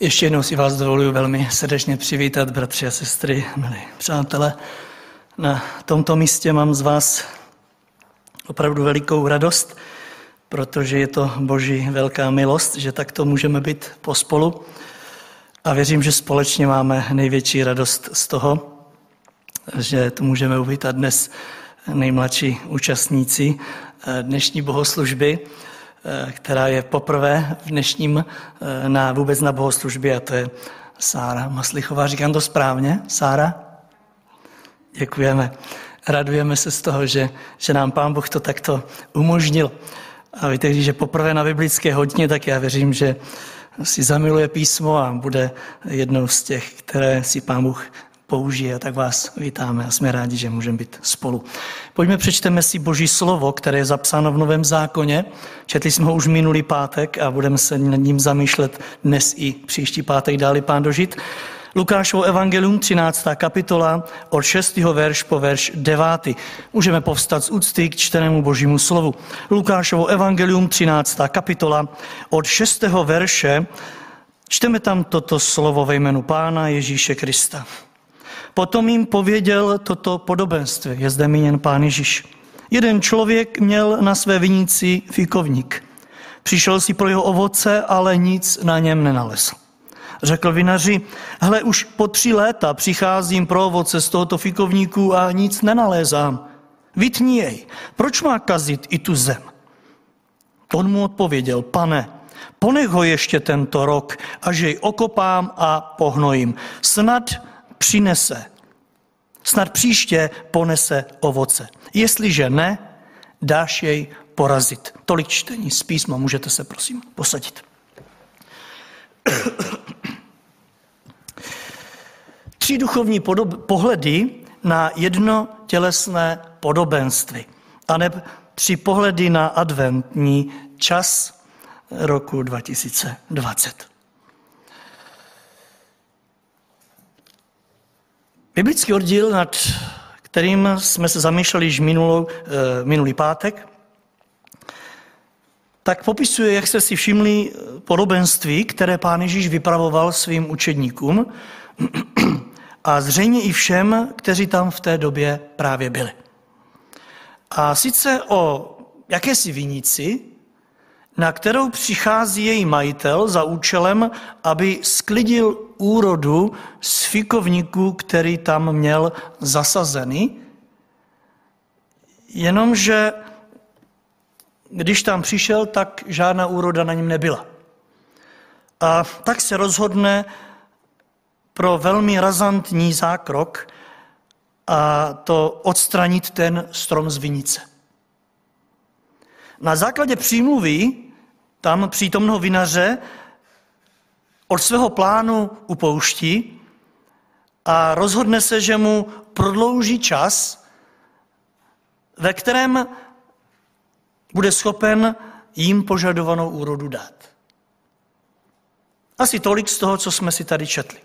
Ještě jednou si vás dovoluji velmi srdečně přivítat, bratři a sestry, milí přátelé. Na tomto místě mám z vás opravdu velikou radost, protože je to boží velká milost, že takto můžeme být pospolu. A věřím, že společně máme největší radost z toho, že tu můžeme uvítat dnes nejmladší účastníci dnešní bohoslužby. Eh, která je poprvé v dnešním eh, na, vůbec na bohoslužbě a to je Sára Maslichová. Říkám to správně? Sára? Děkujeme. Radujeme se z toho, že, že nám Pán Bůh to takto umožnil. A víte, když je poprvé na biblické hodně, tak já věřím, že si zamiluje písmo a bude jednou z těch, které si Pán Bůh použije. Tak vás vítáme a jsme rádi, že můžeme být spolu. Pojďme přečteme si Boží slovo, které je zapsáno v Novém zákoně. Četli jsme ho už minulý pátek a budeme se nad ním zamýšlet dnes i příští pátek, dáli pán dožit. Lukášovo evangelium, 13. kapitola, od 6. verš po verš 9. Můžeme povstat z úcty k čtenému božímu slovu. Lukášovo evangelium, 13. kapitola, od 6. verše čteme tam toto slovo ve jménu Pána Ježíše Krista. Potom jim pověděl toto podobenství. Je zde míněn pán Ježíš. Jeden člověk měl na své vinici fikovník. Přišel si pro jeho ovoce, ale nic na něm nenalezl. Řekl vinaři, hle, už po tři léta přicházím pro ovoce z tohoto fikovníku a nic nenalézám. Vytni jej, proč má kazit i tu zem? On mu odpověděl, pane, ponech ho ještě tento rok, až jej okopám a pohnojím. Snad přinese, snad příště ponese ovoce. Jestliže ne, dáš jej porazit. Tolik čtení z písma, můžete se prosím posadit. Tři duchovní podob- pohledy na jedno tělesné podobenství. A ne tři pohledy na adventní čas roku 2020. Biblický oddíl, nad kterým jsme se zamýšleli již minulou, eh, minulý pátek, tak popisuje, jak jste si všimli, podobenství, které pán Ježíš vypravoval svým učedníkům a zřejmě i všem, kteří tam v té době právě byli. A sice o jakési vinici, na kterou přichází její majitel za účelem, aby sklidil úrodu z fikovníku, který tam měl zasazený. Jenomže když tam přišel, tak žádná úroda na něm nebyla. A tak se rozhodne pro velmi razantní zákrok a to odstranit ten strom z vinice. Na základě přímluvy tam přítomného vinaře od svého plánu upouští a rozhodne se, že mu prodlouží čas, ve kterém bude schopen jim požadovanou úrodu dát. Asi tolik z toho, co jsme si tady četli.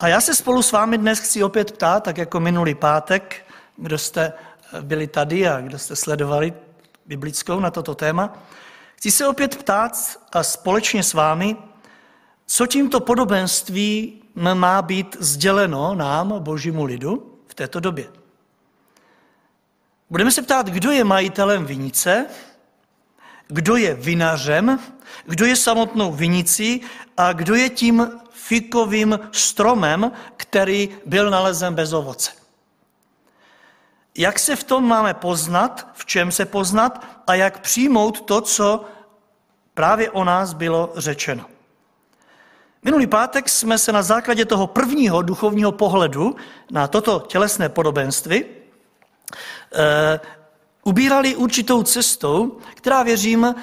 A já se spolu s vámi dnes chci opět ptát, tak jako minulý pátek, kdo jste byli tady a kdo jste sledovali biblickou na toto téma, Chci se opět ptát a společně s vámi, co tímto podobenství má být sděleno nám, božímu lidu, v této době. Budeme se ptát, kdo je majitelem vinice, kdo je vinařem, kdo je samotnou vinicí a kdo je tím fikovým stromem, který byl nalezen bez ovoce. Jak se v tom máme poznat, v čem se poznat a jak přijmout to, co právě o nás bylo řečeno. Minulý pátek jsme se na základě toho prvního duchovního pohledu na toto tělesné podobenství e, ubírali určitou cestou, která věřím,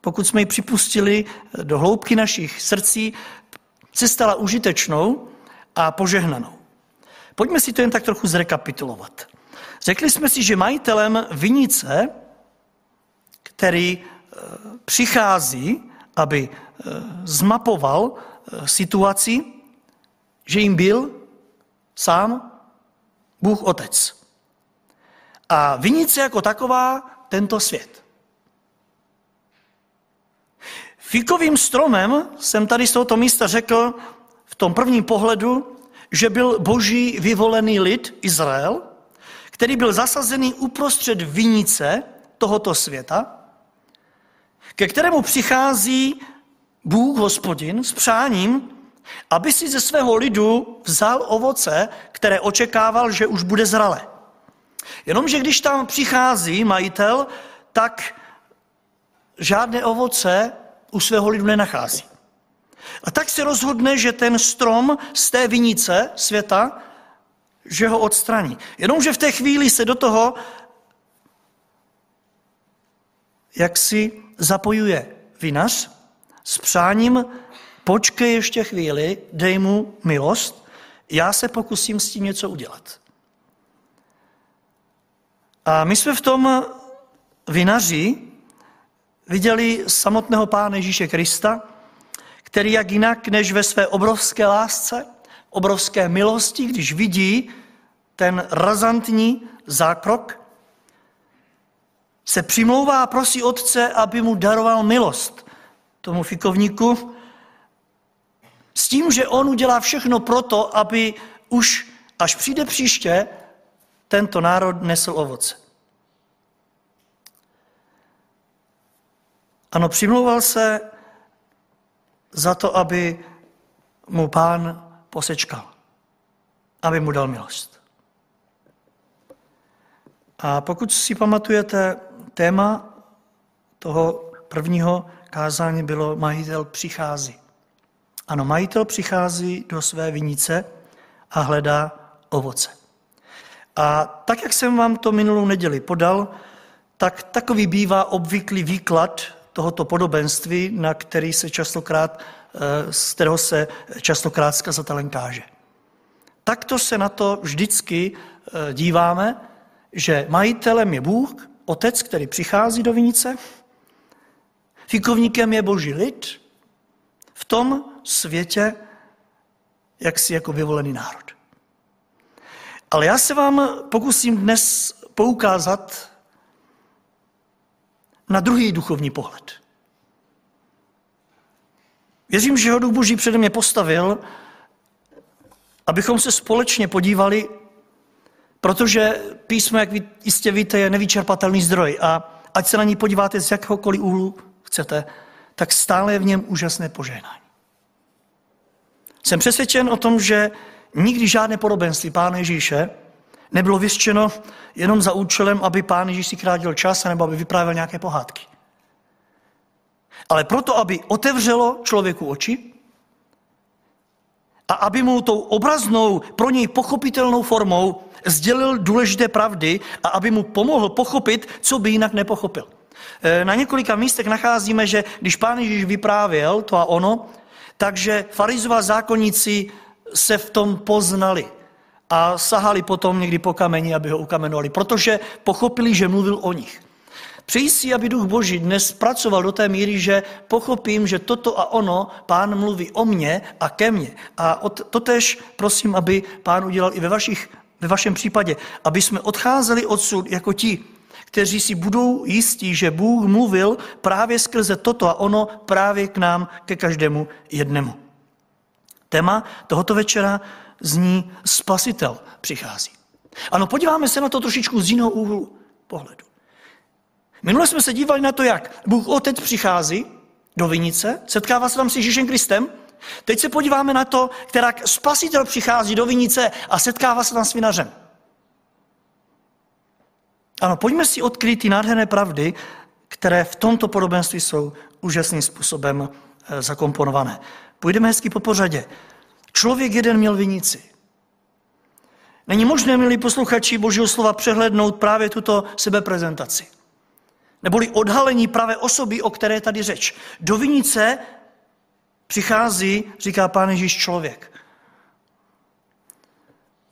pokud jsme ji připustili do hloubky našich srdcí, se stala užitečnou a požehnanou. Pojďme si to jen tak trochu zrekapitulovat. Řekli jsme si, že majitelem vinice, který e, přichází, aby e, zmapoval e, situaci, že jim byl sám Bůh Otec. A vinice jako taková tento svět. Fíkovým stromem jsem tady z tohoto místa řekl v tom prvním pohledu, že byl boží vyvolený lid Izrael, který byl zasazený uprostřed vinice tohoto světa, ke kterému přichází Bůh hospodin s přáním, aby si ze svého lidu vzal ovoce, které očekával, že už bude zralé. Jenomže když tam přichází majitel, tak žádné ovoce u svého lidu nenachází. A tak se rozhodne, že ten strom z té vinice světa, že ho odstraní. Jenomže v té chvíli se do toho jak si zapojuje vinař s přáním, počkej ještě chvíli, dej mu milost, já se pokusím s tím něco udělat. A my jsme v tom vinaři viděli samotného Pána Ježíše Krista, který jak jinak než ve své obrovské lásce, obrovské milosti, když vidí ten razantní zákrok, se přimlouvá a prosí otce, aby mu daroval milost tomu fikovníku, s tím, že on udělá všechno proto, aby už až přijde příště, tento národ nesl ovoce. Ano, přimlouval se za to, aby mu pán posečkal, aby mu dal milost. A pokud si pamatujete, téma toho prvního kázání bylo majitel přichází. Ano, majitel přichází do své vinice a hledá ovoce. A tak, jak jsem vám to minulou neděli podal, tak takový bývá obvyklý výklad tohoto podobenství, na který se častokrát, z kterého se častokrát zkazatelem káže. Takto se na to vždycky eh, díváme, že majitelem je Bůh, otec, který přichází do vinice, fikovníkem je boží lid, v tom světě, jak si jako vyvolený národ. Ale já se vám pokusím dnes poukázat na druhý duchovní pohled. Věřím, že ho Duch Boží přede mě postavil, abychom se společně podívali, protože písmo, jak jistě víte, je nevyčerpatelný zdroj a ať se na ní podíváte z jakéhokoliv úhlu chcete, tak stále je v něm úžasné požehnání. Jsem přesvědčen o tom, že nikdy žádné podobenství Pána Ježíše nebylo vyřčeno jenom za účelem, aby Pán Ježíš si krátil čas nebo aby vyprávěl nějaké pohádky. Ale proto, aby otevřelo člověku oči a aby mu tou obraznou, pro něj pochopitelnou formou sdělil důležité pravdy a aby mu pomohl pochopit, co by jinak nepochopil. E, na několika místech nacházíme, že když pán Ježíš vyprávěl to a ono, takže farizová zákonníci se v tom poznali a sahali potom někdy po kameni, aby ho ukamenovali, protože pochopili, že mluvil o nich. Přeji si, aby Duch Boží dnes pracoval do té míry, že pochopím, že toto a ono Pán mluví o mně a ke mně. A totež prosím, aby Pán udělal i ve, vašich, ve vašem případě, aby jsme odcházeli odsud jako ti, kteří si budou jistí, že Bůh mluvil právě skrze toto a ono právě k nám, ke každému jednému. Téma tohoto večera zní Spasitel přichází. Ano, podíváme se na to trošičku z jiného úhlu pohledu. Minule jsme se dívali na to, jak Bůh Otec přichází do vinice, setkává se tam s Ježíšem Kristem. Teď se podíváme na to, která spasitel přichází do vinice a setkává se tam s vinařem. Ano, pojďme si odkryt ty nádherné pravdy, které v tomto podobenství jsou úžasným způsobem eh, zakomponované. Půjdeme hezky po pořadě. Člověk jeden měl vinici. Není možné, milí posluchači Božího slova, přehlednout právě tuto sebeprezentaci. Neboli odhalení pravé osoby, o které tady řeč. Do vinice přichází, říká pán Ježíš, člověk.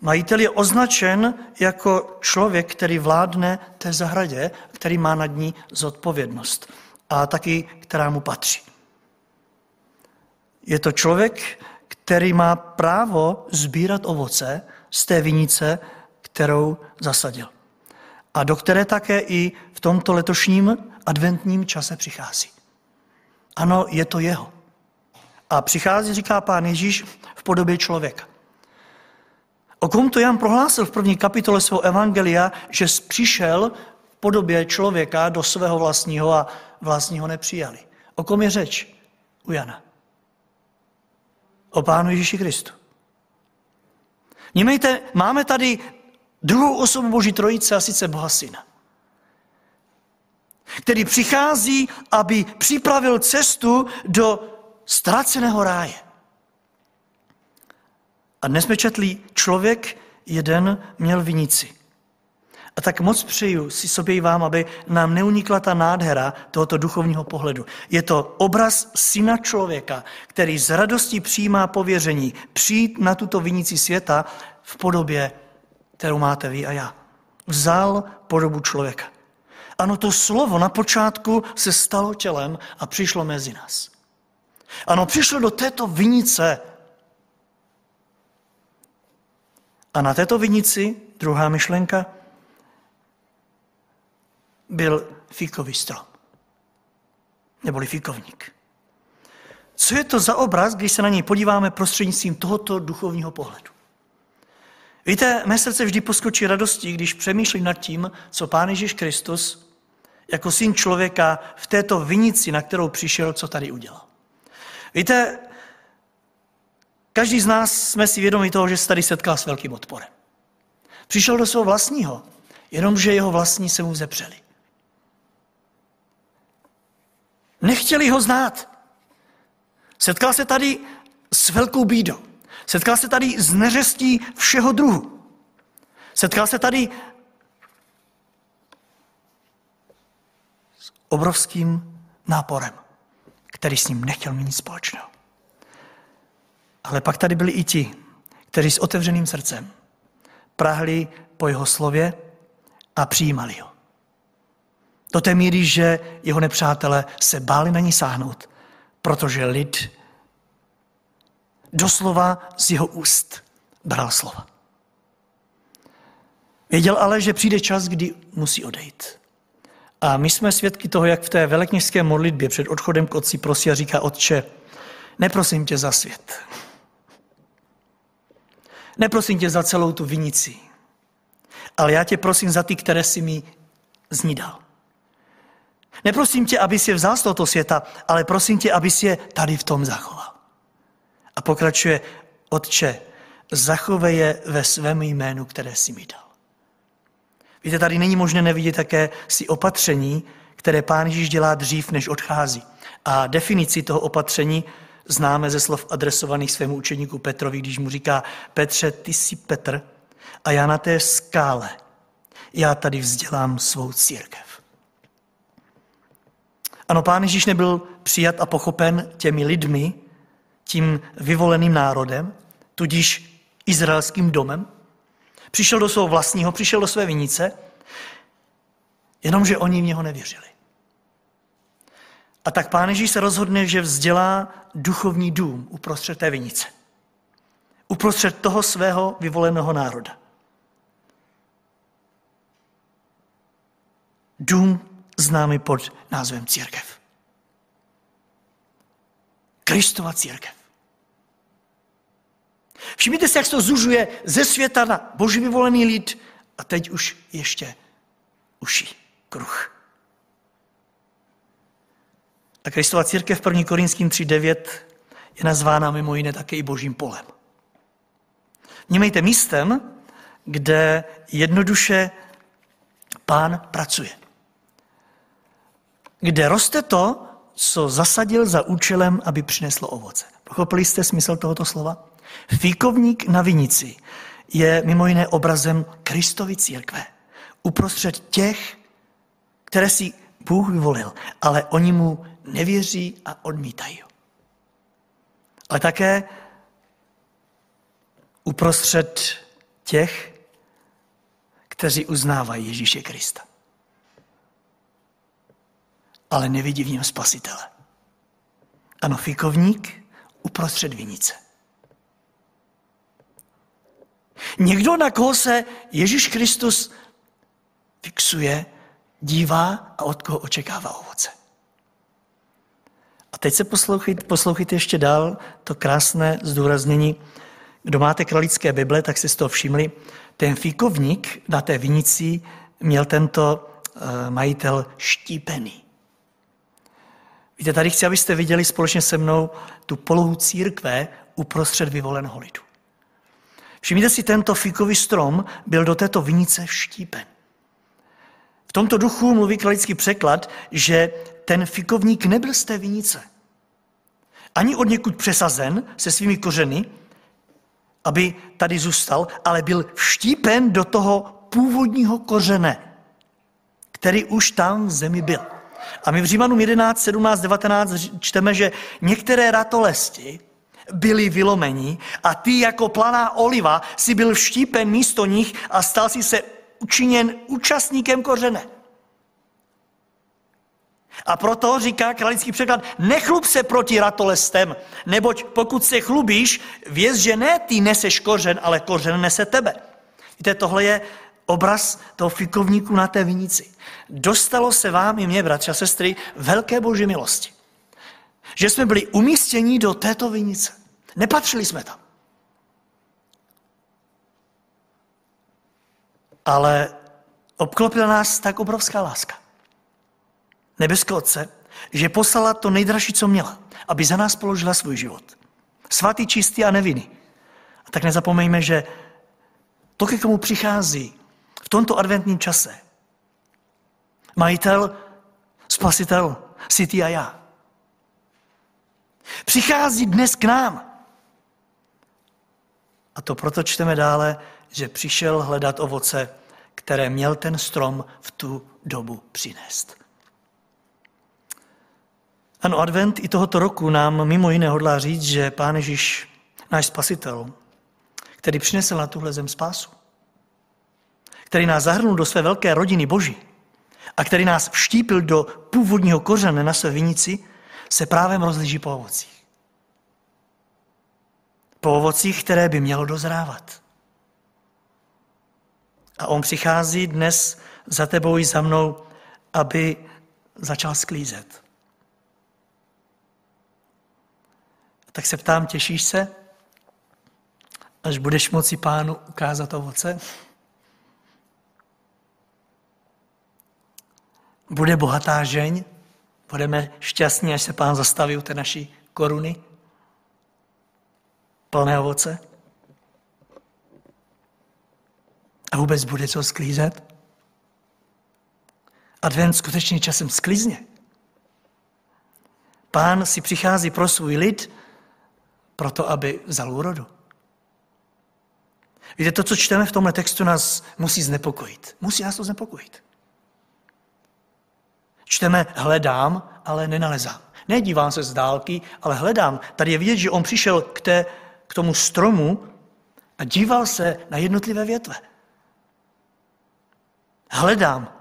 Majitel je označen jako člověk, který vládne té zahradě, který má nad ní zodpovědnost a taky, která mu patří. Je to člověk, který má právo sbírat ovoce z té vinice, kterou zasadil. A do které také i v tomto letošním adventním čase přichází. Ano, je to jeho. A přichází, říká pán Ježíš, v podobě člověka. O kom to Jan prohlásil v první kapitole svého evangelia, že přišel v podobě člověka do svého vlastního a vlastního nepřijali. O kom je řeč u Jana? O Pánu Ježíši Kristu. Vnímejte, máme tady druhou osobu Boží trojice, a sice Boha Syna, který přichází, aby připravil cestu do ztraceného ráje. A dnes jsme četli, člověk jeden měl vinici. A tak moc přeju si sobě i vám, aby nám neunikla ta nádhera tohoto duchovního pohledu. Je to obraz syna člověka, který z radostí přijímá pověření přijít na tuto vinici světa v podobě, kterou máte vy a já. Vzal podobu člověka. Ano, to slovo na počátku se stalo tělem a přišlo mezi nás. Ano, přišlo do této vinice. A na této vinici, druhá myšlenka, byl fíkový strom. Neboli fíkovník. Co je to za obraz, když se na něj podíváme prostřednictvím tohoto duchovního pohledu? Víte, mé srdce vždy poskočí radostí, když přemýšlím nad tím, co Pán Ježíš Kristus jako syn člověka v této vinici, na kterou přišel, co tady udělal. Víte, každý z nás jsme si vědomi toho, že se tady setkal s velkým odporem. Přišel do svého vlastního, jenomže jeho vlastní se mu zepřeli. Nechtěli ho znát. Setkal se tady s velkou bídou. Setkal se tady s neřestí všeho druhu. Setkal se tady s obrovským náporem, který s ním nechtěl mít nic společného. Ale pak tady byli i ti, kteří s otevřeným srdcem prahli po jeho slově a přijímali ho. Do té míry, že jeho nepřátelé se báli na ní sáhnout, protože lid doslova z jeho úst bral slova. Věděl ale, že přijde čas, kdy musí odejít. A my jsme svědky toho, jak v té velekněžské modlitbě před odchodem k otci prosí a říká, otče, neprosím tě za svět. Neprosím tě za celou tu vinici. Ale já tě prosím za ty, které jsi mi z ní dal. Neprosím tě, aby si je vzal z tohoto světa, ale prosím tě, aby si je tady v tom zachoval. A pokračuje, Otče, zachovej je ve svém jménu, které si mi dal. Víte, tady není možné nevidět také si opatření, které pán Ježíš dělá dřív, než odchází. A definici toho opatření známe ze slov adresovaných svému učeníku Petrovi, když mu říká, Petře, ty jsi Petr a já na té skále, já tady vzdělám svou církev. Ano, pán Ježíš nebyl přijat a pochopen těmi lidmi, tím vyvoleným národem, tudíž izraelským domem. Přišel do svého vlastního, přišel do své vinice, jenomže oni v něho nevěřili. A tak pán Ježíš se rozhodne, že vzdělá duchovní dům uprostřed té vinice. Uprostřed toho svého vyvoleného národa. Dům známý pod názvem církev. Kristova církev. Všimněte si, jak se to zužuje ze světa na boží vyvolený lid a teď už ještě uší kruh. A Kristova církev v 1. Korinským 3.9 je nazvána mimo jiné také i božím polem. Vnímejte místem, kde jednoduše pán pracuje. Kde roste to, co zasadil za účelem, aby přineslo ovoce. Pochopili jste smysl tohoto slova? Fíkovník na vinici je mimo jiné obrazem Kristovy církve. Uprostřed těch, které si Bůh vyvolil, ale oni mu nevěří a odmítají. Ale také uprostřed těch, kteří uznávají Ježíše Krista. Ale nevidí v něm spasitele. Ano, fikovník uprostřed vinice. Někdo, na koho se Ježíš Kristus fixuje, dívá a od koho očekává ovoce. A teď se poslouchejte, poslouchejte ještě dál to krásné zdůraznění. Kdo máte kralické Bible, tak si z toho všimli. Ten fíkovník na té vinici měl tento uh, majitel štípený. Víte, tady chci, abyste viděli společně se mnou tu polohu církve uprostřed vyvoleného lidu. Všimněte si, tento fíkový strom byl do této vinice vštípen. V tomto duchu mluví kralický překlad, že ten fikovník nebyl z té vinice. Ani od někud přesazen se svými kořeny, aby tady zůstal, ale byl vštípen do toho původního kořene, který už tam v zemi byl. A my v Římanům 11, 17, 19 čteme, že některé ratolesti byli vylomeni a ty jako planá oliva si byl vštípen místo nich a stal si se učiněn účastníkem kořene. A proto říká kralický překlad, nechlup se proti ratolestem, neboť pokud se chlubíš, věz, že ne ty neseš kořen, ale kořen nese tebe. Víte, tohle je obraz toho fikovníku na té vinici. Dostalo se vám i mě, bratři a sestry, velké boží milosti. Že jsme byli umístěni do této vinice. Nepatřili jsme tam. Ale obklopila nás tak obrovská láska. Nebeského Otce, že poslala to nejdražší, co měla, aby za nás položila svůj život. Svatý, čistý a nevinný. A tak nezapomeňme, že to, ke komu přichází v tomto adventním čase, majitel, spasitel, si ty a já. Přichází dnes k nám. A to proto čteme dále, že přišel hledat ovoce, které měl ten strom v tu dobu přinést. Ano, advent i tohoto roku nám mimo jiné hodlá říct, že Pán Ježíš, náš spasitel, který přinesl na tuhle zem spásu, který nás zahrnul do své velké rodiny Boží a který nás vštípil do původního kořene na své vinici, se právem rozlíží po ovocích. Po ovocích, které by mělo dozrávat. A on přichází dnes za tebou i za mnou, aby začal sklízet. Tak se ptám, těšíš se, až budeš moci pánu ukázat ovoce? Bude bohatá žeň? Budeme šťastní, až se pán zastaví u té naší koruny? Plné ovoce? A vůbec bude co sklízet? Advent skutečně časem sklízně. Pán si přichází pro svůj lid, proto, aby vzal úrodu. Víte, to, co čteme v tomhle textu, nás musí znepokojit. Musí nás to znepokojit. Čteme hledám, ale nenalezám. Nedívám se z dálky, ale hledám. Tady je vidět, že on přišel k, té, k tomu stromu a díval se na jednotlivé větve. Hledám,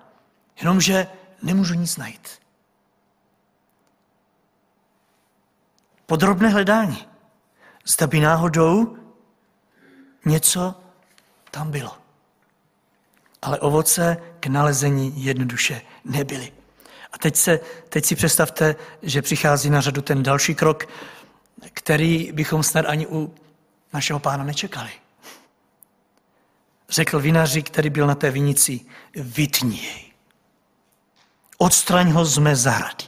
jenomže nemůžu nic najít. Podrobné hledání. Zda by náhodou něco tam bylo. Ale ovoce k nalezení jednoduše nebyly. A teď, se, teď si představte, že přichází na řadu ten další krok, který bychom snad ani u našeho pána nečekali. Řekl vinaři, který byl na té vinici, vytni jej. Odstraň ho z mé zahrady.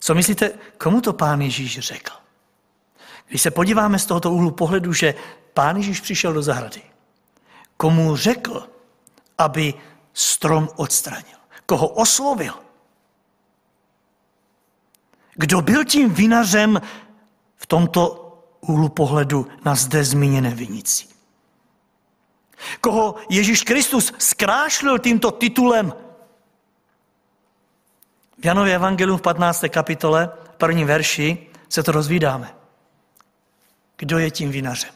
Co myslíte, komu to pán Ježíš řekl? Když se podíváme z tohoto úhlu pohledu, že pán Ježíš přišel do zahrady, komu řekl, aby strom odstranil, koho oslovil, kdo byl tím vinařem v tomto úhlu pohledu na zde zmíněné vinici. Koho Ježíš Kristus zkrášlil tímto titulem. V Janově evangelium v 15. kapitole, v prvním verši, se to rozvídáme. Kdo je tím vinařem?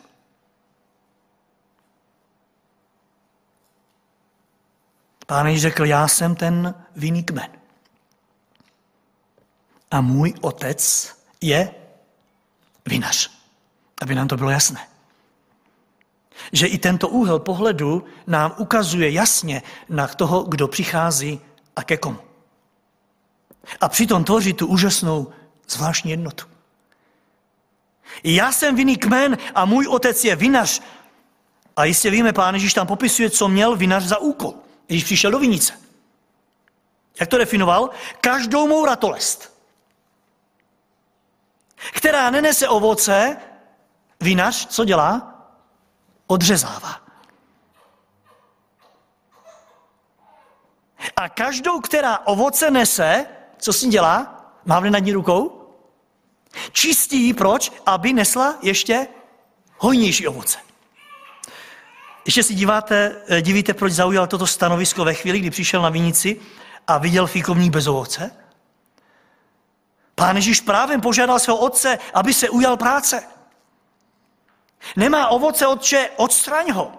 Pán Ježíš řekl, já jsem ten vinný kmen. A můj otec je vinař. Aby nám to bylo jasné. Že i tento úhel pohledu nám ukazuje jasně na toho, kdo přichází a ke komu. A přitom tvoří tu úžasnou zvláštní jednotu. Já jsem vinný kmen a můj otec je vinař. A jistě víme, pán Ježíš tam popisuje, co měl vinař za úkol, když přišel do vinice. Jak to definoval? Každou mou ratolest, která nenese ovoce, vinař co dělá? Odřezává. A každou, která ovoce nese, co s ní dělá? Mávne nad ní rukou? Čistí proč? Aby nesla ještě hojnější ovoce. Ještě si díváte, eh, divíte, proč zaujal toto stanovisko ve chvíli, kdy přišel na vinici a viděl fíkovník bez ovoce? Pán Ježíš právě požádal svého otce, aby se ujal práce. Nemá ovoce, otče, odstraň ho.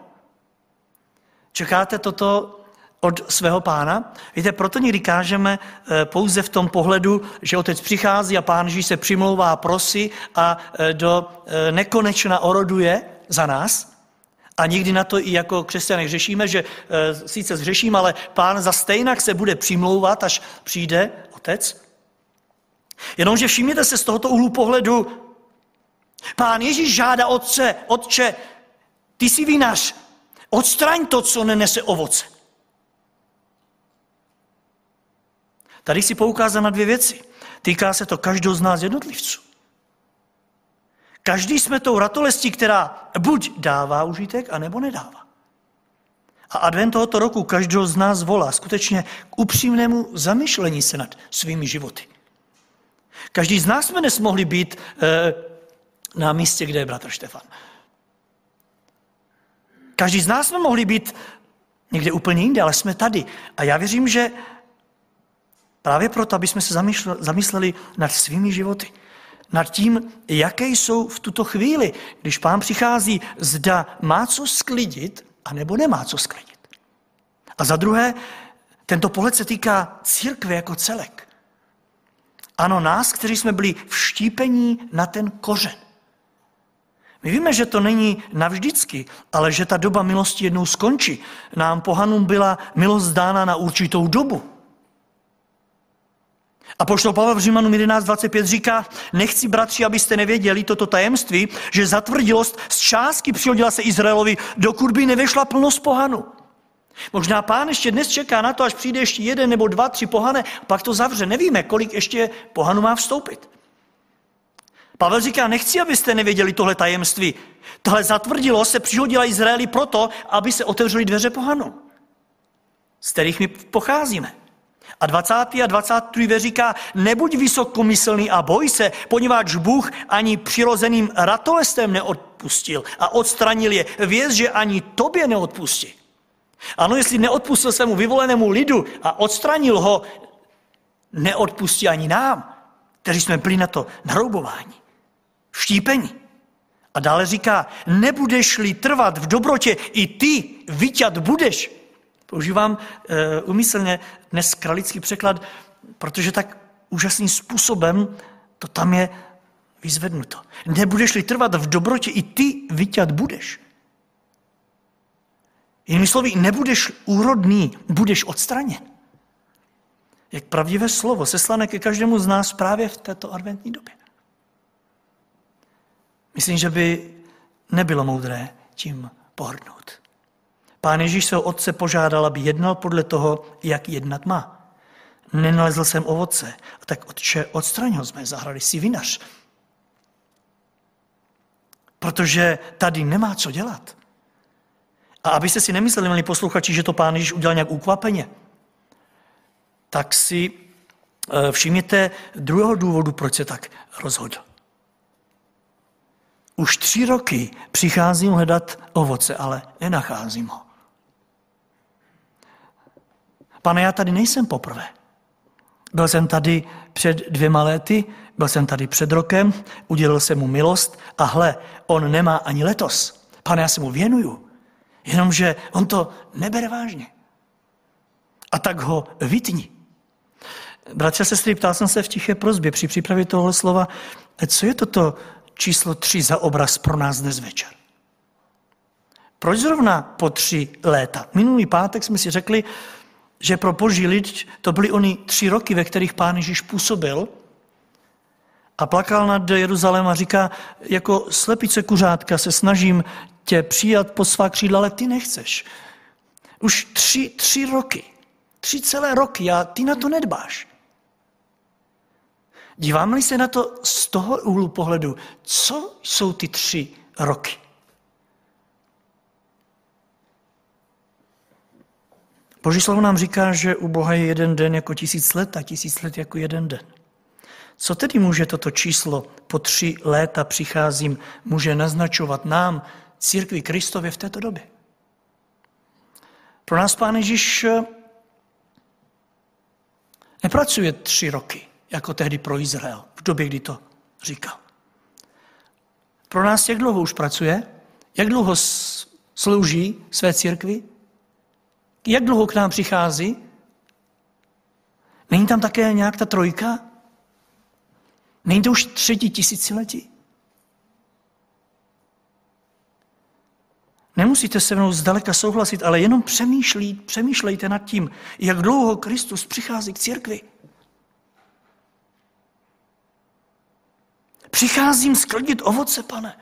Čekáte toto od svého pána. Víte, proto někdy kážeme eh, pouze v tom pohledu, že otec přichází a pán Ježíš se přimlouvá prosí a eh, do eh, nekonečna oroduje za nás. A nikdy na to i jako křesťané řešíme, že sice zřeším, ale pán za stejnak se bude přimlouvat, až přijde otec. Jenomže všimněte se z tohoto úhlu pohledu, pán Ježíš žádá otce, otče, ty jsi vinař, odstraň to, co nenese ovoce. Tady si poukázal na dvě věci. Týká se to každého z nás jednotlivců. Každý jsme tou ratolestí, která buď dává užitek, anebo nedává. A advent tohoto roku každého z nás volá skutečně k upřímnému zamyšlení se nad svými životy. Každý z nás jsme dnes mohli být e, na místě, kde je bratr Štefan. Každý z nás jsme mohli být někde úplně jinde, ale jsme tady. A já věřím, že Právě proto, aby jsme se zamysleli nad svými životy. Nad tím, jaké jsou v tuto chvíli, když pán přichází, zda má co sklidit, anebo nemá co sklidit. A za druhé, tento pohled se týká církve jako celek. Ano, nás, kteří jsme byli vštípení na ten kořen. My víme, že to není navždycky, ale že ta doba milosti jednou skončí. Nám pohanům byla milost dána na určitou dobu. A poštol Pavel v Římanům 11.25 říká, nechci bratři, abyste nevěděli toto tajemství, že zatvrdilost z částky přihodila se Izraelovi, dokud by nevešla plnost pohanu. Možná pán ještě dnes čeká na to, až přijde ještě jeden nebo dva, tři pohane, pak to zavře. Nevíme, kolik ještě pohanu má vstoupit. Pavel říká, nechci, abyste nevěděli tohle tajemství. Tohle zatvrdilo se přihodila Izraeli proto, aby se otevřely dveře pohanu, z kterých my pocházíme. A 20. a 22. říká, nebuď vysokomyslný a boj se, poněvadž Bůh ani přirozeným ratolestem neodpustil a odstranil je. Věz, že ani tobě neodpustí. Ano, jestli neodpustil svému vyvolenému lidu a odstranil ho, neodpustí ani nám, kteří jsme byli na to naroubování, štípení. A dále říká, nebudeš-li trvat v dobrotě, i ty vyťat budeš. Používám uh, umyslně dnes kralický překlad, protože tak úžasným způsobem to tam je vyzvednuto. Nebudeš-li trvat v dobrotě, i ty vyťat budeš. Jinými slovy, nebudeš úrodný, budeš odstraněn. Jak pravdivé slovo, seslané ke každému z nás právě v této adventní době. Myslím, že by nebylo moudré tím pohrdnout. Pán Ježíš svého otce požádal, aby jednal podle toho, jak jednat má. Nenalezl jsem ovoce, a tak otče, odstraň ho z mé zahrady, si vinař. Protože tady nemá co dělat. A abyste si nemysleli, milí posluchači, že to pán Ježíš udělal nějak ukvapeně, tak si eh, všimněte druhého důvodu, proč se tak rozhodl. Už tři roky přicházím hledat ovoce, ale nenacházím ho. Pane, já tady nejsem poprvé. Byl jsem tady před dvěma lety, byl jsem tady před rokem, udělal jsem mu milost a hle, on nemá ani letos. Pane, já se mu věnuju, jenomže on to nebere vážně. A tak ho vytni. Bratře a sestry, ptal jsem se v tiché prozbě při přípravě tohle slova, co je toto číslo tři za obraz pro nás dnes večer? Proč zrovna po tři léta? Minulý pátek jsme si řekli, že pro boží lid to byly ony tři roky, ve kterých pán Ježíš působil. A plakal nad Jeruzalém a říká, jako slepice kuřátka se snažím tě přijat po svá křídla, ale ty nechceš. Už tři, tři roky, tři celé roky a ty na to nedbáš. Díváme-li se na to z toho úhlu pohledu, co jsou ty tři roky? Boží slovo nám říká, že u Boha je jeden den jako tisíc let a tisíc let jako jeden den. Co tedy může toto číslo po tři léta přicházím, může naznačovat nám, církvi Kristově v této době? Pro nás Pán Ježíš eh, nepracuje tři roky, jako tehdy pro Izrael, v době, kdy to říkal. Pro nás jak dlouho už pracuje? Jak dlouho slouží své církvi? Jak dlouho k nám přichází? Není tam také nějak ta trojka? Není to už třetí tisíciletí? Nemusíte se mnou zdaleka souhlasit, ale jenom přemýšlí, přemýšlejte nad tím, jak dlouho Kristus přichází k církvi. Přicházím sklidit ovoce, pane.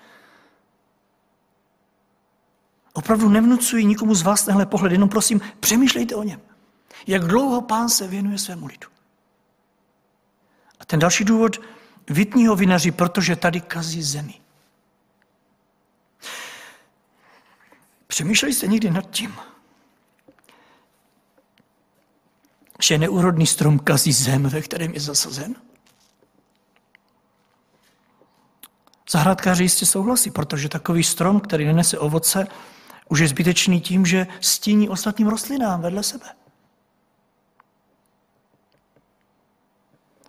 Opravdu nevnucuji nikomu z vás tenhle pohled, jenom prosím, přemýšlejte o něm. Jak dlouho pán se věnuje svému lidu. A ten další důvod, vytní ho vinaři, protože tady kazí zemi. Přemýšleli jste někdy nad tím, že neúrodný strom kazí zem, ve kterém je zasazen? Zahrádkáři jistě souhlasí, protože takový strom, který nenese ovoce, už je zbytečný tím, že stíní ostatním rostlinám vedle sebe.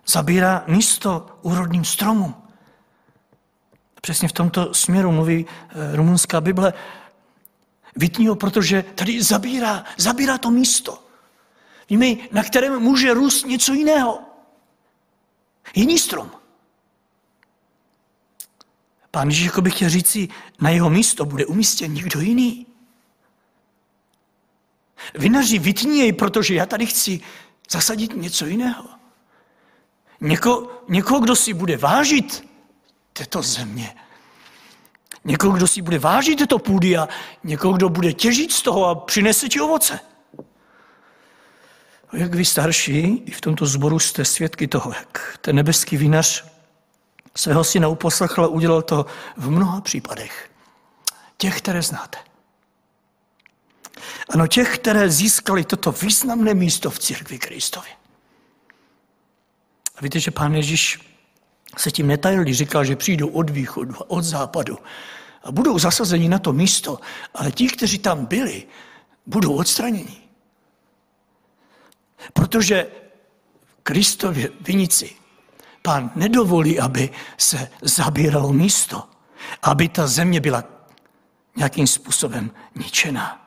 Zabírá místo úrodným stromům. Přesně v tomto směru mluví eh, rumunská Bible. Vytní ho, protože tady zabírá, zabírá to místo. Víme, na kterém může růst něco jiného. Jiný strom. Pán Ježíš jako by chtěl říci, na jeho místo bude umístěn někdo jiný. Vinaři, vytní jej, protože já tady chci zasadit něco jiného. Něko, někoho, kdo si bude vážit této země. Někoho, kdo si bude vážit této půdy a někoho, kdo bude těžit z toho a přinese ti ovoce. A jak vy starší, i v tomto zboru jste svědky toho, jak ten nebeský vinař svého syna uposlechl a udělal to v mnoha případech. Těch, které znáte. Ano, těch, které získali toto významné místo v církvi Kristově. Víte, že pán Ježíš se tím netajil, když říkal, že přijdou od východu a od západu a budou zasazeni na to místo, ale ti, kteří tam byli, budou odstraněni. Protože Kristově vinici pán nedovolí, aby se zabíralo místo, aby ta země byla nějakým způsobem ničená.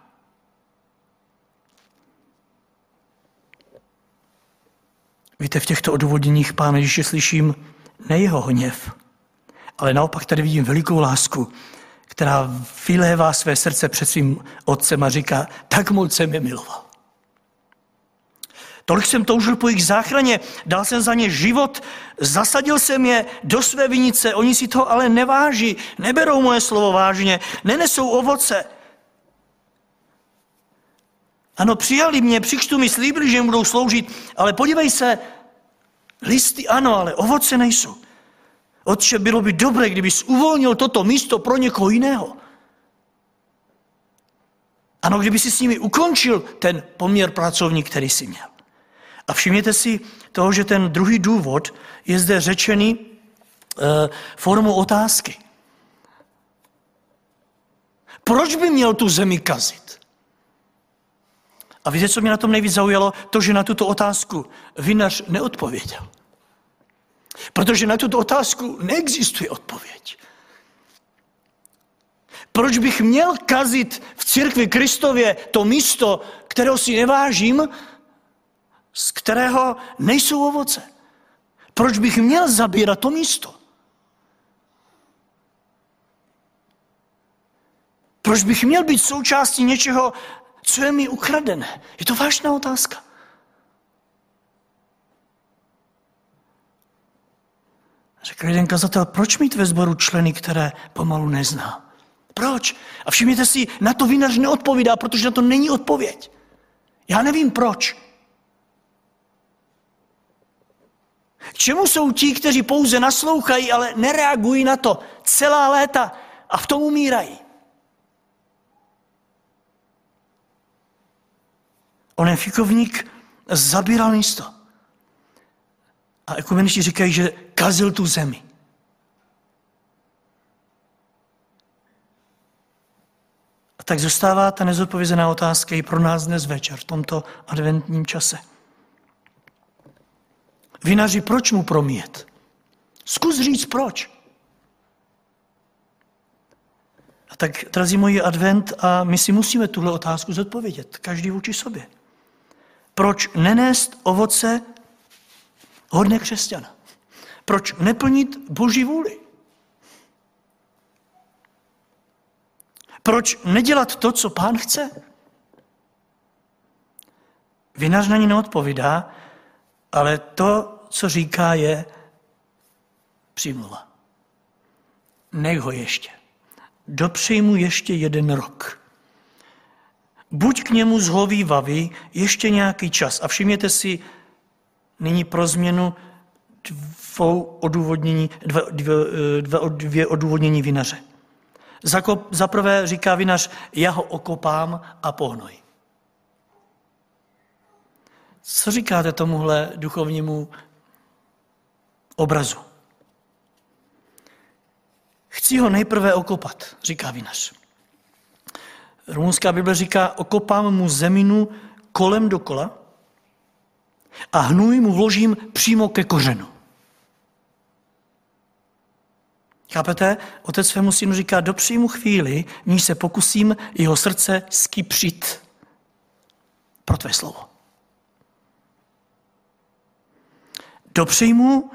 Víte, v těchto odůvodněních Pána Ježíše slyším ne jeho hněv, ale naopak tady vidím velikou lásku, která vylévá své srdce před svým otcem a říká, tak moc jsem je miloval. Tolik jsem toužil po jejich záchraně, dal jsem za ně život, zasadil jsem je do své vinice, oni si to ale neváží, neberou moje slovo vážně, nenesou ovoce. Ano, přijali mě, při mi, slíbili, že jim budou sloužit, ale podívej se, listy ano, ale ovoce nejsou. Otče, bylo by dobré, kdybys uvolnil toto místo pro někoho jiného. Ano, kdyby si s nimi ukončil ten poměr pracovní, který si měl. A všimněte si toho, že ten druhý důvod je zde řečený e, formou otázky. Proč by měl tu zemi kazit? A víte, co mě na tom nejvíc zaujalo? To, že na tuto otázku vinař neodpověděl. Protože na tuto otázku neexistuje odpověď. Proč bych měl kazit v církvi Kristově to místo, kterého si nevážím, z kterého nejsou ovoce? Proč bych měl zabírat to místo? Proč bych měl být součástí něčeho, co je mi ukradené? Je to vážná otázka. Řekl jeden kazatel, proč mít ve sboru členy, které pomalu nezná? Proč? A všimněte si, na to vinař neodpovídá, protože na to není odpověď. Já nevím proč. K čemu jsou ti, kteří pouze naslouchají, ale nereagují na to celá léta a v tom umírají? Onen fikovník zabíral místo. A ekumenisti říkají, že kazil tu zemi. A tak zůstává ta nezodpovězená otázka i pro nás dnes večer, v tomto adventním čase. Vinaři, proč mu promíjet? Zkus říct proč. A tak, drazí moji, advent a my si musíme tuhle otázku zodpovědět, každý vůči sobě. Proč nenést ovoce hodně křesťana? Proč neplnit Boží vůli? Proč nedělat to, co pán chce? Vinař na ní neodpovídá, ale to, co říká, je přímluva. Nech ho ještě. Dopřej mu ještě jeden rok. Buď k němu zhovývavý ještě nějaký čas. A všimněte si nyní pro změnu dvou odůvodnění, dvě, dvě, dvě, dvě odůvodnění vinaře. Za prvé říká vinař, já ho okopám a pohnoj. Co říkáte tomuhle duchovnímu obrazu? Chci ho nejprve okopat, říká vinař. Rumunská Bible říká, okopám mu zeminu kolem dokola a hnůj mu vložím přímo ke kořenu. Chápete? Otec svému synu říká, dopřij mu chvíli, níž se pokusím jeho srdce skypřit pro tvé slovo. Dopřij mu,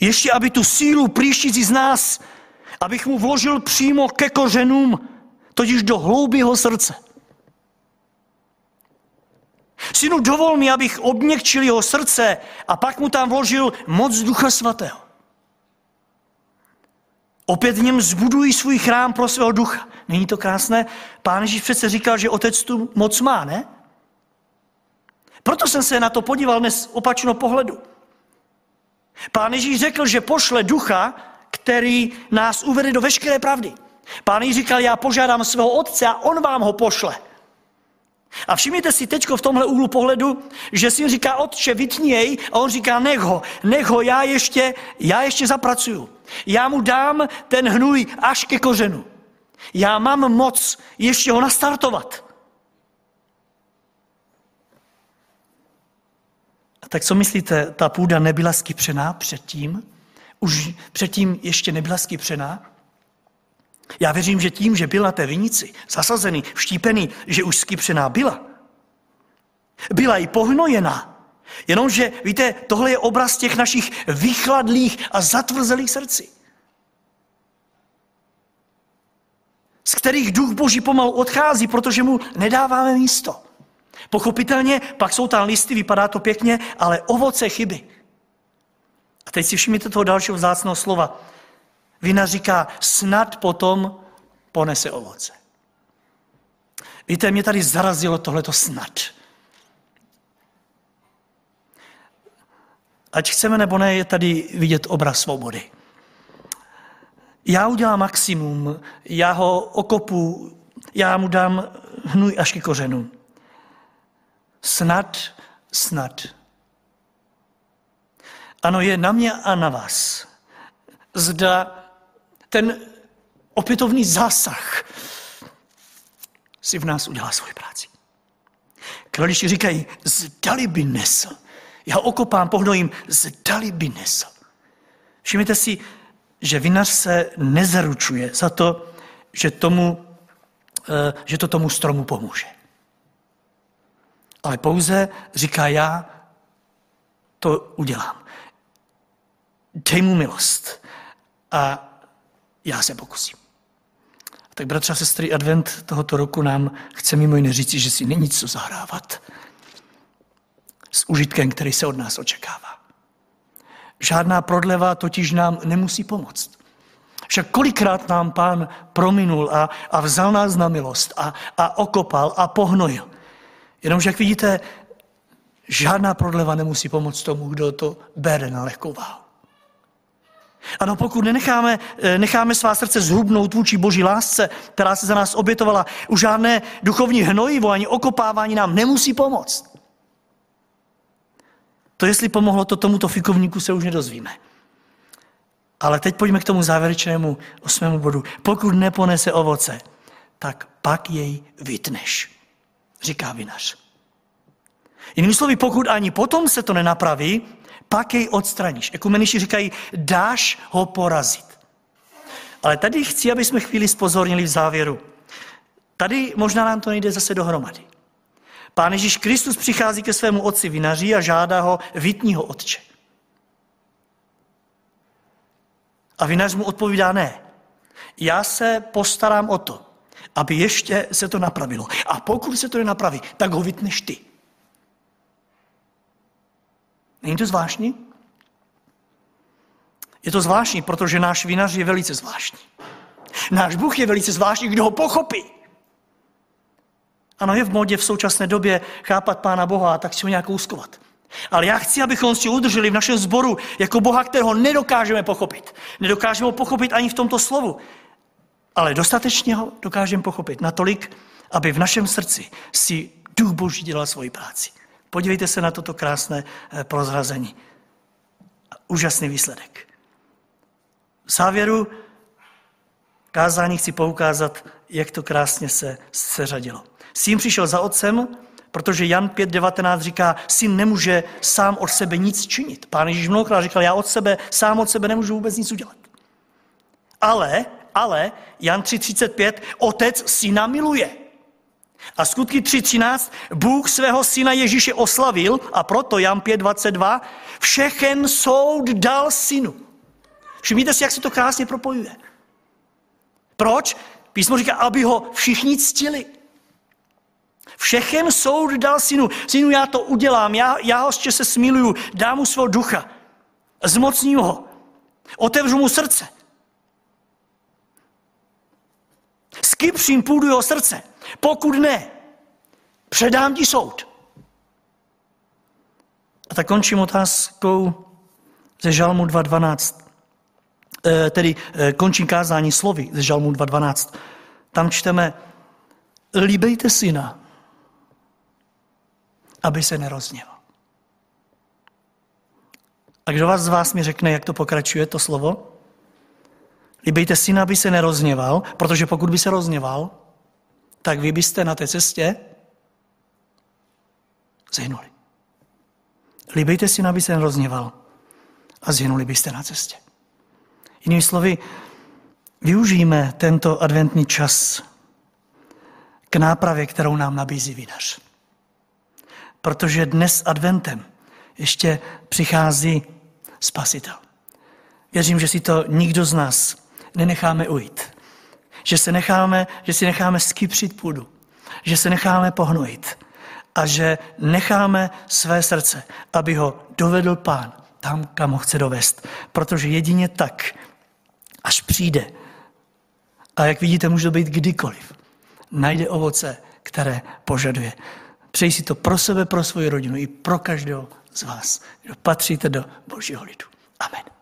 ještě aby tu sílu příštící z nás, abych mu vložil přímo ke kořenům, totiž do hloubyho srdce. Synu, dovol mi, abych obněkčil jeho srdce a pak mu tam vložil moc Ducha Svatého. Opět v něm zbudují svůj chrám pro svého ducha. Není to krásné? Pán Ježíš přece říkal, že otec tu moc má, ne? Proto jsem se na to podíval dnes opačno pohledu. Pán Ježíš řekl, že pošle ducha, který nás uvede do veškeré pravdy. Pán Ježíš říkal, já požádám svého otce a on vám ho pošle. A všimněte si teď v tomhle úhlu pohledu, že syn říká, otče, vytni jej, a on říká, nech ho, nech ho, já ještě, já ještě zapracuju. Já mu dám ten hnůj až ke kořenu. Já mám moc ještě ho nastartovat. A tak co myslíte, ta půda nebyla skypřená předtím? Už předtím ještě nebyla skypřená? Já věřím, že tím, že byl na té vinici zasazený, vštípený, že už skypřená byla. Byla i pohnojená. Jenomže, víte, tohle je obraz těch našich vychladlých a zatvrzelých srdcí. Z kterých duch Boží pomalu odchází, protože mu nedáváme místo. Pochopitelně, pak jsou tam listy, vypadá to pěkně, ale ovoce chyby. A teď si všimněte toho dalšího vzácného slova. Vina říká, snad potom ponese ovoce. Víte, mě tady zarazilo tohleto snad. Ať chceme nebo ne, je tady vidět obraz svobody. Já udělám maximum, já ho okopu, já mu dám hnůj až ke kořenu. Snad, snad. Ano, je na mě a na vás. Zda ten opětovný zásah si v nás udělá svoji práci. Kraliči říkají, zdali by nesl. Já okopám, pohnojím, zdali by nesl. Všimněte si, že vinař se nezaručuje za to, že, tomu, eh, že to tomu stromu pomůže. Ale pouze říká, já to udělám. Dej mu milost a já se pokusím. Tak bratře a sestry, advent tohoto roku nám chce mimo jiné říci, že si není co zahrávat s užitkem, který se od nás očekává. Žádná prodleva totiž nám nemusí pomoct. Však kolikrát nám pán prominul a, a vzal nás na milost a, a okopal a pohnojil. Jenomže, jak vidíte, žádná prodleva nemusí pomoct tomu, kdo to bere na lehkou váhu. Ano, pokud nenecháme, eh, necháme svá srdce zhubnout vůči boží lásce, která se za nás obětovala, už žádné duchovní hnojivo ani okopávání nám nemusí pomoct. To, jestli pomohlo to tomuto fikovníku, se už nedozvíme. Ale teď pojďme k tomu závěrečnému osmému bodu. Pokud neponese ovoce, tak pak jej vytneš, říká vinař. Jinými slovy, pokud ani potom se to nenapraví, pak jej odstraníš. Ekumeniši říkají, dáš ho porazit. Ale tady chci, aby jsme chvíli spozornili v závěru. Tady možná nám to nejde zase dohromady. Pán Ježíš Kristus přichází ke svému otci vinaří a žádá ho, vytní ho otče. A vinař mu odpovídá ne. Já se postarám o to, aby ještě se to napravilo. A pokud se to nenapraví, tak ho vytneš ty. Není to zvláštní? Je to zvláštní, protože náš vinař je velice zvláštní. Náš Bůh je velice zvláštní, kdo ho pochopí. Ano, je v modě v současné době chápat Pána Boha a tak si ho nějak úskovat. Ale já chci, abychom si udrželi v našem sboru jako Boha, kterého nedokážeme pochopit. Nedokážeme ho pochopit ani v tomto slovu. Ale dostatečně ho dokážeme pochopit natolik, aby v našem srdci si Duch Boží dělal svoji práci. Podívejte se na toto krásné eh, prozrazení. Úžasný výsledek. V závěru kázání chci poukázat, jak to krásně se seřadilo. Syn přišel za otcem, protože Jan 5.19 říká, syn nemůže sám od sebe nic činit. Pán Ježíš mnohokrát říkal, já od sebe, sám od sebe nemůžu vůbec nic udělat. Ale, ale, Jan 3.35, otec syna miluje. A skutky 3.13, Bůh svého syna Ježíše oslavil a proto Jan 5.22, všechen soud dal synu. Všimněte si, jak se to krásně propojuje. Proč? Písmo říká, aby ho všichni ctili. Všechen soud dal synu. Synu, já to udělám, já, já ho se smiluju, dám mu svého ducha, zmocním ho, otevřu mu srdce. Skypřím půdu jeho srdce. Pokud ne, předám ti soud. A tak končím otázkou ze Žalmu 2.12. E, tedy e, končím kázání slovy ze Žalmu 2.12. Tam čteme, líbejte syna, aby se nerozněval. A kdo vás z vás mi řekne, jak to pokračuje, to slovo? Líbejte syna, aby se nerozněval, protože pokud by se rozněval, tak vy byste na té cestě zhynuli. Líbejte syna, aby se nerozněval a zhynuli byste na cestě. Jinými slovy, využijeme tento adventní čas k nápravě, kterou nám nabízí vinař protože dnes adventem ještě přichází spasitel. Věřím, že si to nikdo z nás nenecháme ujít. Že, se necháme, že si necháme skypřit půdu. Že se necháme pohnojit. A že necháme své srdce, aby ho dovedl pán tam, kam ho chce dovést. Protože jedině tak, až přijde, a jak vidíte, může to být kdykoliv, najde ovoce, které požaduje. Přeji si to pro sebe, pro svoji rodinu i pro každého z vás, kdo patříte do Božího lidu. Amen.